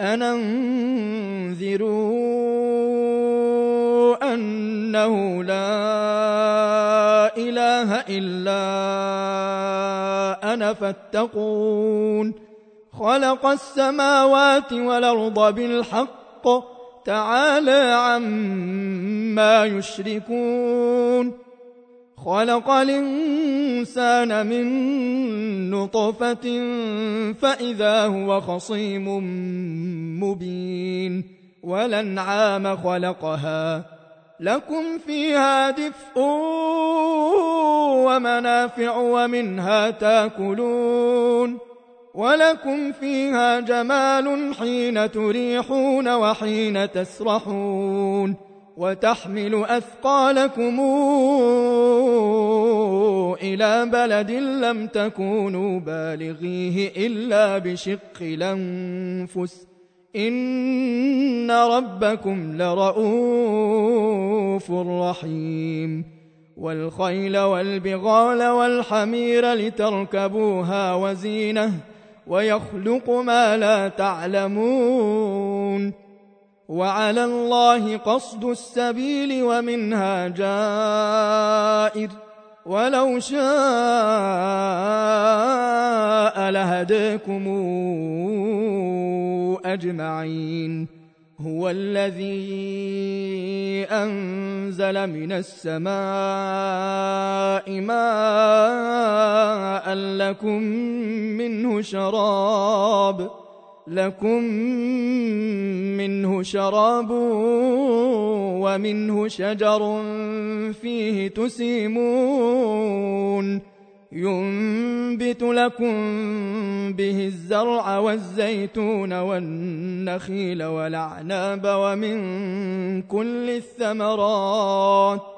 أن أنه لا إله إلا أنا فاتقون. خلق السماوات والأرض بالحق تعالى عما يشركون. خلق الإنسان من نطفة فإذا هو خصيم مبين ولنعام خلقها. لكم فيها دفء ومنافع ومنها تاكلون. ولكم فيها جمال حين تريحون وحين تسرحون. وتحمل أثقالكم إلى بلد لم تكونوا بالغيه إلا بشق الأنفس. إن ربكم لرؤوف رحيم. والخيل والبغال والحمير لتركبوها وزينة ويخلق ما لا تعلمون. وعلى الله قصد السبيل ومنها جائر ولو شاء لهديكم أجمعين. هو الذي أنزل من السماء ماء لكم منه شراب. لكم منه شراب ومنه شجر فيه تسيمون ينبت لكم به الزرع والزيتون والنخيل والأعناب ومن كل الثمرات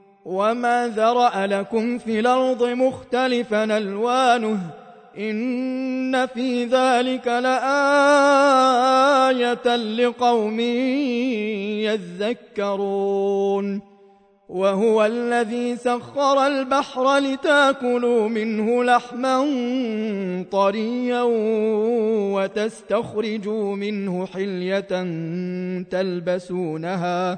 وما ذرأ لكم في الأرض مختلفا ألوانه إن في ذلك لآية لقوم يذكرون وهو الذي سخر البحر لتاكلوا منه لحما طريا وتستخرجوا منه حلية تلبسونها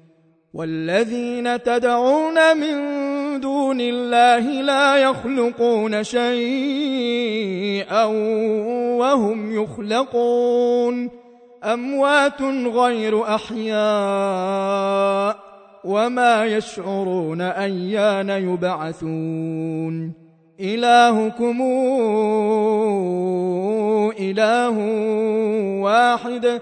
والذين تدعون من دون الله لا يخلقون شيئا وهم يخلقون. أموات غير أحياء وما يشعرون أيان يبعثون. إلهكم إله واحد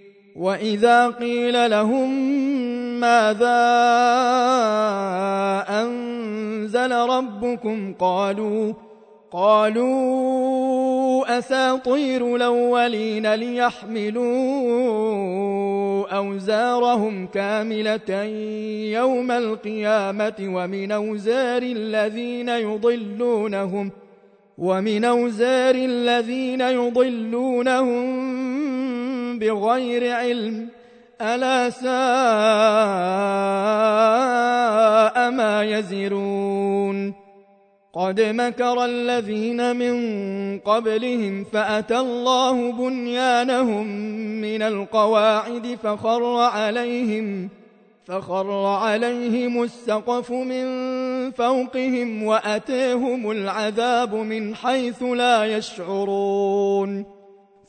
وإذا قيل لهم ماذا أنزل ربكم قالوا قالوا أساطير الأولين ليحملوا أوزارهم كاملة يوم القيامة ومن أوزار الذين يضلونهم ومن أوزار الذين يضلونهم بغير علم ألا ساء ما يزرون. قد مكر الذين من قبلهم فأتى الله بنيانهم من القواعد فخر عليهم فخر عليهم السقف من فوقهم وأتيهم العذاب من حيث لا يشعرون.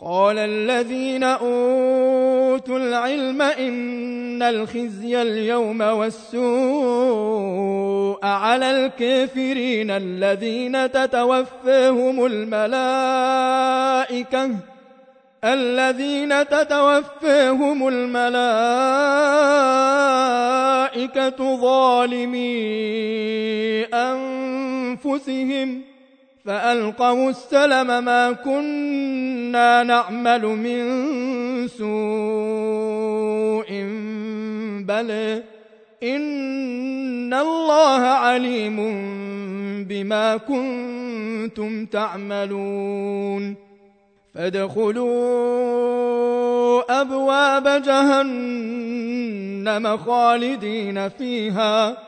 قال الذين أوتوا العلم إن الخزي اليوم والسوء على الكافرين الذين تتوفاهم الملائكة الذين تتوفاهم الملائكة ظالمي أنفسهم. فألقوا السلم ما كنا نعمل من سوء بل إن الله عليم بما كنتم تعملون فادخلوا أبواب جهنم خالدين فيها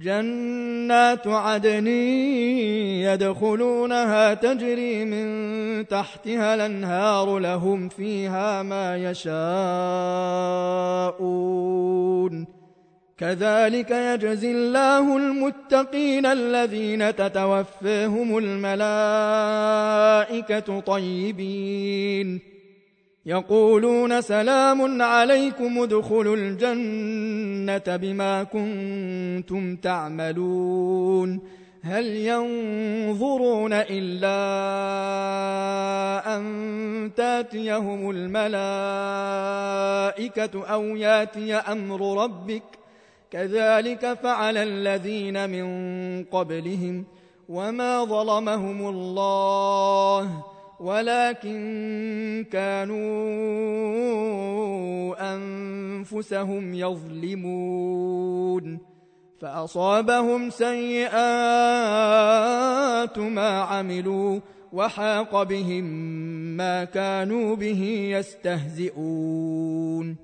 جنات عدن يدخلونها تجري من تحتها الأنهار لهم فيها ما يشاءون. كذلك يجزي الله المتقين الذين تتوفاهم الملائكة طيبين. يقولون سلام عليكم ادخلوا الجنة بما كنتم تعملون. هل ينظرون إلا أن تأتيهم الملائكة أو يأتي أمر ربك؟ كذلك فعل الذين من قبلهم وما ظلمهم الله. ولكن كانوا أنفسهم يظلمون فأصابهم سيئات ما عملوا وحاق بهم ما كانوا به يستهزئون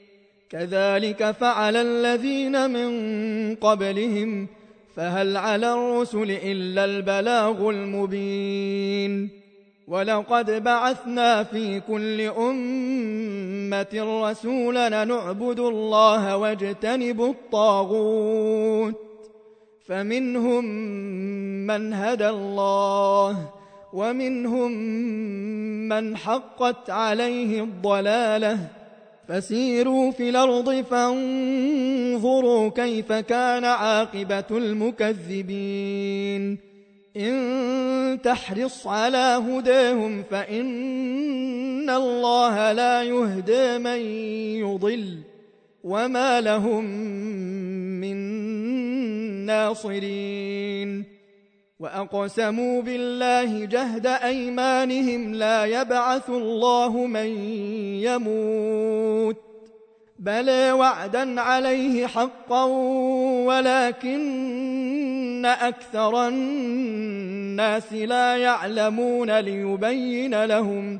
كذلك فعل الذين من قبلهم فهل على الرسل إلا البلاغ المبين. ولقد بعثنا في كل أمة رسولا نعبد الله واجتنب الطاغوت فمنهم من هدى الله ومنهم من حقت عليه الضلالة. فسيروا في الأرض فانظروا كيف كان عاقبة المكذبين. إن تحرص على هداهم فإن الله لا يهدى من يضل وما لهم من ناصرين. وأقسموا بالله جهد أيمانهم لا يبعث الله من يموت بلى وعدا عليه حقا ولكن أكثر الناس لا يعلمون ليبين لهم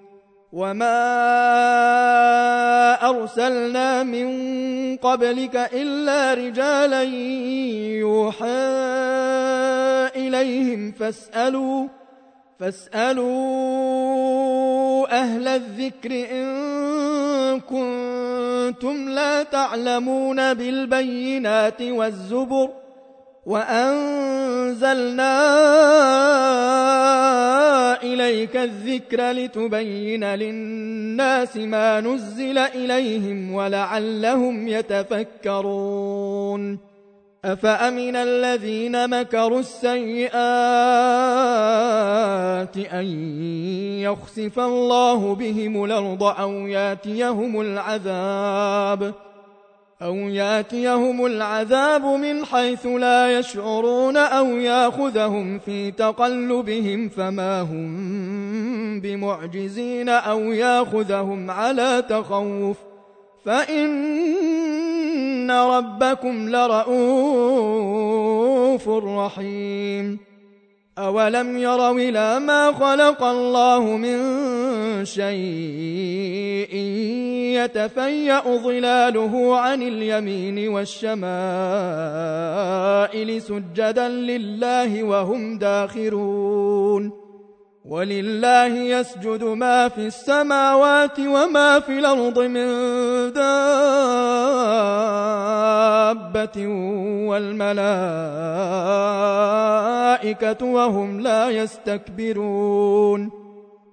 وما أرسلنا من قبلك إلا رجالا يوحى إليهم فاسألوا فاسألوا أهل الذكر إن كنتم لا تعلمون بالبينات والزبر وأنزلنا إليك الذكر لتبين للناس ما نزل إليهم ولعلهم يتفكرون. أفأمن الذين مكروا السيئات أن يخسف الله بهم الأرض أو ياتيهم العذاب ۖ؟ أو ياتيهم العذاب من حيث لا يشعرون أو ياخذهم في تقلبهم فما هم بمعجزين أو ياخذهم على تخوف فإن ربكم لرؤوف رحيم أولم يروا إلى ما خلق الله من شيء يتفيأ ظلاله عن اليمين والشمائل سجدا لله وهم داخرون. ولله يسجد ما في السماوات وما في الأرض من دابة والملائكة وهم لا يستكبرون.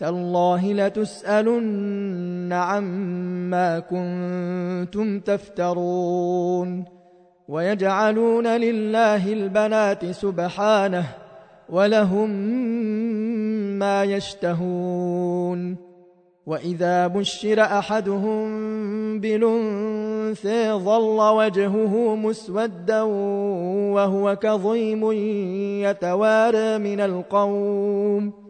تالله لتسألن عما كنتم تفترون ويجعلون لله البنات سبحانه ولهم ما يشتهون وإذا بشر أحدهم بالانثى ظل وجهه مسودا وهو كظيم يتوارى من القوم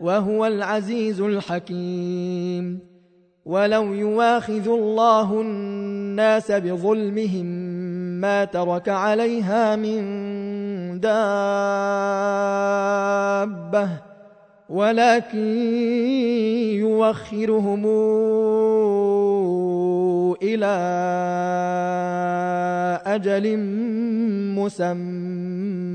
وهو العزيز الحكيم. ولو يواخذ الله الناس بظلمهم ما ترك عليها من دابة ولكن يوخرهم إلى أجل مسمى.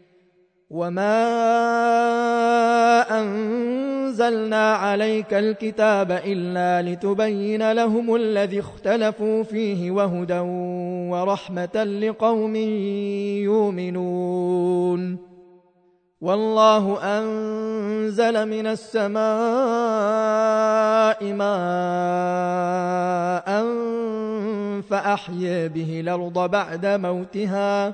وما أنزلنا عليك الكتاب إلا لتبين لهم الذي اختلفوا فيه وهدى ورحمة لقوم يؤمنون والله أنزل من السماء ماء فأحيا به الأرض بعد موتها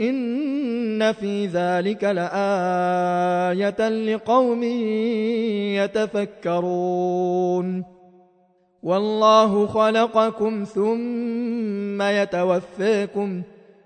إن في ذلك لآية لقوم يتفكرون. والله خلقكم ثم يتوفاكم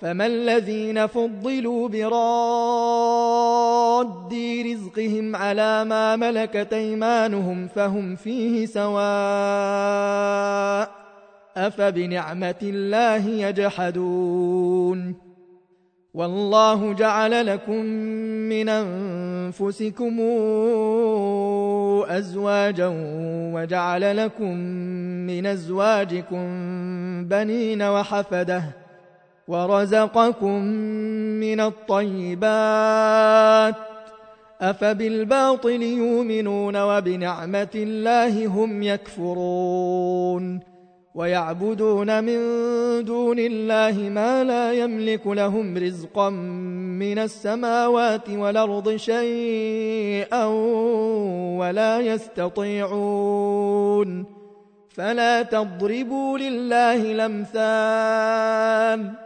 فما الذين فضلوا براد رزقهم على ما ملكت أيمانهم فهم فيه سواء أفبنعمة الله يجحدون والله جعل لكم من أنفسكم أزواجا وجعل لكم من أزواجكم بنين وحفدة ورزقكم من الطيبات أفبالباطل يؤمنون وبنعمة الله هم يكفرون ويعبدون من دون الله ما لا يملك لهم رزقا من السماوات والأرض شيئا ولا يستطيعون فلا تضربوا لله الأمثال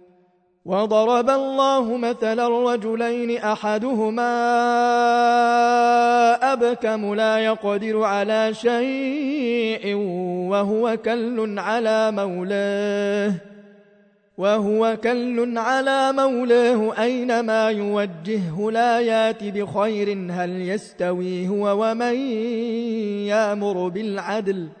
وضرب الله مثلا رجلين احدهما ابكم لا يقدر على شيء وهو كل على مولاه وهو كل على مولاه أينما يوجهه لا يات بخير هل يستوي هو ومن يامر بالعدل ۖ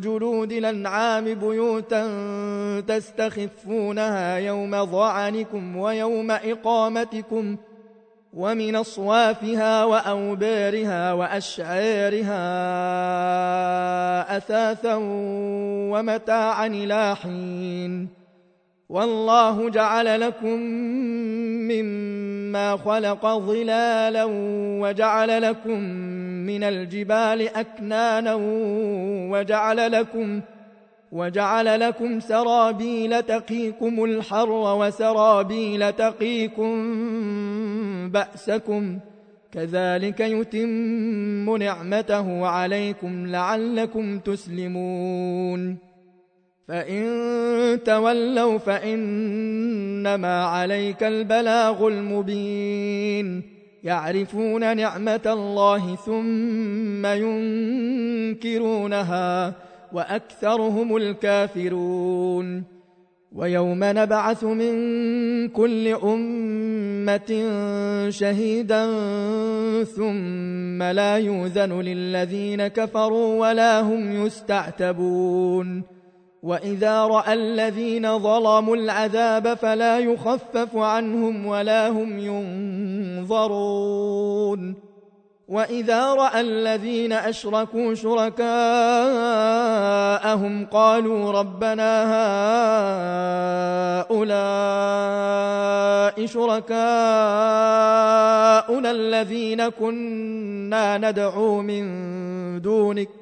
جلود الأنعام بيوتا تستخفونها يوم ظعنكم ويوم إقامتكم ومن أصوافها وأوبارها وأشعارها أثاثا ومتاعا إلى حين. والله جعل لكم مما خلق ظلالا وجعل لكم من الجبال أكنانا وجعل لكم وجعل لكم سرابيل تقيكم الحر وسرابيل تقيكم بأسكم كذلك يتم نعمته عليكم لعلكم تسلمون فإن تولوا فإنما عليك البلاغ المبين يعرفون نعمة الله ثم ينكرونها وأكثرهم الكافرون. ويوم نبعث من كل أمة شهيدا ثم لا يوذن للذين كفروا ولا هم يستعتبون. واذا راى الذين ظلموا العذاب فلا يخفف عنهم ولا هم ينظرون واذا راى الذين اشركوا شركاءهم قالوا ربنا هؤلاء شركاؤنا الذين كنا ندعو من دونك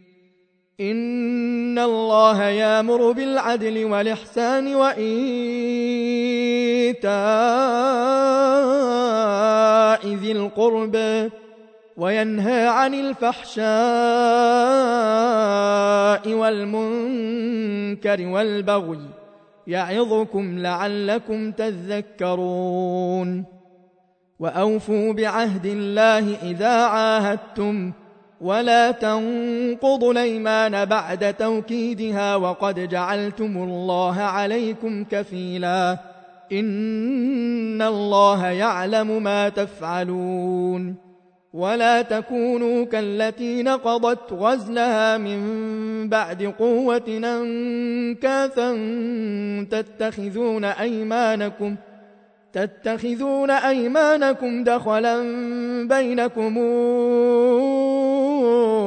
إن الله يامر بالعدل والإحسان وإيتاء ذي القربى وينهى عن الفحشاء والمنكر والبغي يعظكم لعلكم تذكرون وأوفوا بعهد الله إذا عاهدتم ولا تنقضوا الأيمان بعد توكيدها وقد جعلتم الله عليكم كفيلا. إن الله يعلم ما تفعلون. ولا تكونوا كالتي نقضت غزلها من بعد قوة أنكاثا تتخذون أيمانكم تتخذون أيمانكم دخلا بينكم.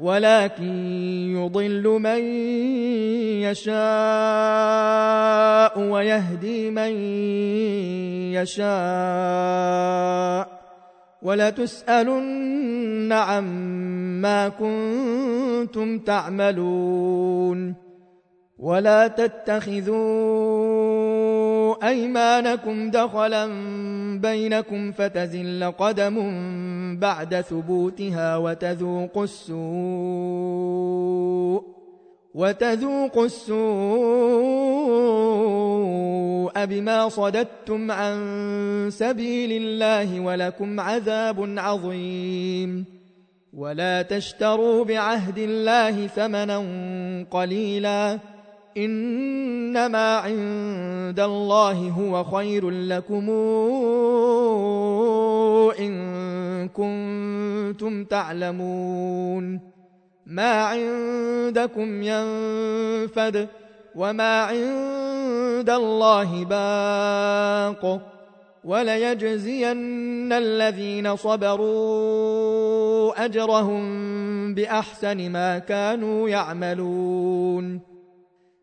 ولكن يضل من يشاء ويهدي من يشاء. ولتسألن عما كنتم تعملون. ولا تتخذوا أيمانكم دخلا بينكم فتزل قدم بعد ثبوتها وتذوقوا السوء وتذوقوا السوء بما صددتم عن سبيل الله ولكم عذاب عظيم. ولا تشتروا بعهد الله ثمنا قليلا. إنما عند الله هو خير لكم إن كنتم تعلمون. ما عندكم ينفد وما عند الله باق. وليجزين الذين صبروا أجرهم بأحسن ما كانوا يعملون.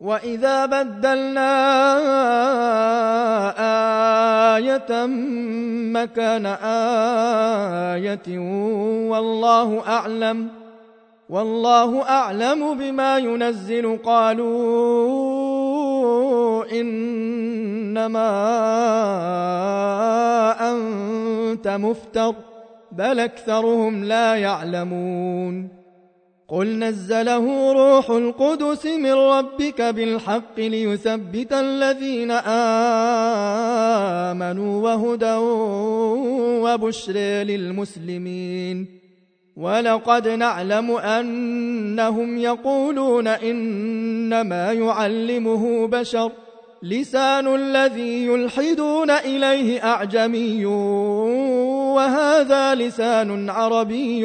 وإذا بدلنا آية مكان آية والله أعلم والله أعلم بما ينزل قالوا إنما أنت مفتر بل أكثرهم لا يعلمون قل نزله روح القدس من ربك بالحق ليثبت الذين آمنوا وهدى وبشرى للمسلمين ولقد نعلم أنهم يقولون إنما يعلمه بشر لسان الذي يلحدون إليه أعجمي وهذا لسان عربي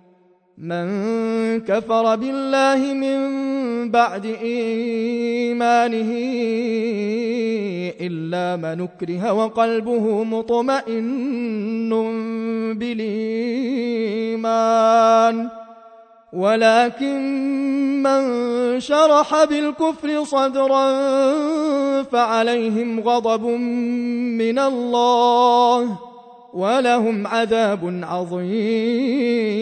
من كفر بالله من بعد إيمانه إلا من نكره وقلبه مطمئن بالإيمان. ولكن من شرح بالكفر صدرا فعليهم غضب من الله ولهم عذاب عظيم.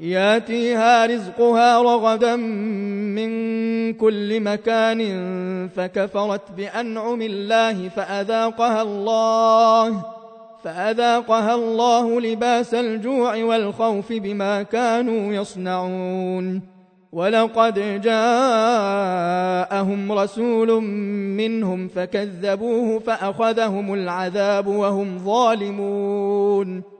ياتيها رزقها رغدا من كل مكان فكفرت بأنعم الله فأذاقها الله فأذاقها الله لباس الجوع والخوف بما كانوا يصنعون. ولقد جاءهم رسول منهم فكذبوه فأخذهم العذاب وهم ظالمون.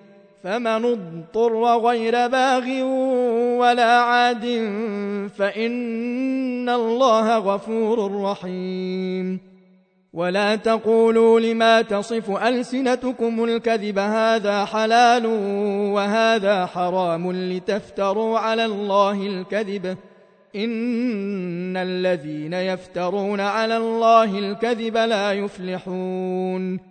فمن اضطر غير باغ ولا عاد فإن الله غفور رحيم. ولا تقولوا لما تصف ألسنتكم الكذب هذا حلال وهذا حرام لتفتروا على الله الكذب. إن الذين يفترون على الله الكذب لا يفلحون.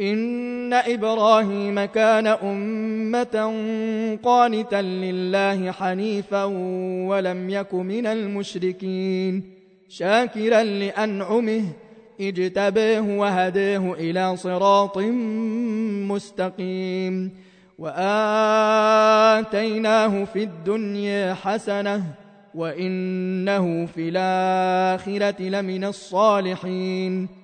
إن إبراهيم كان أمة قانتا لله حنيفا ولم يك من المشركين شاكرا لأنعمه اجتباه وهداه إلى صراط مستقيم وآتيناه في الدنيا حسنة وإنه في الآخرة لمن الصالحين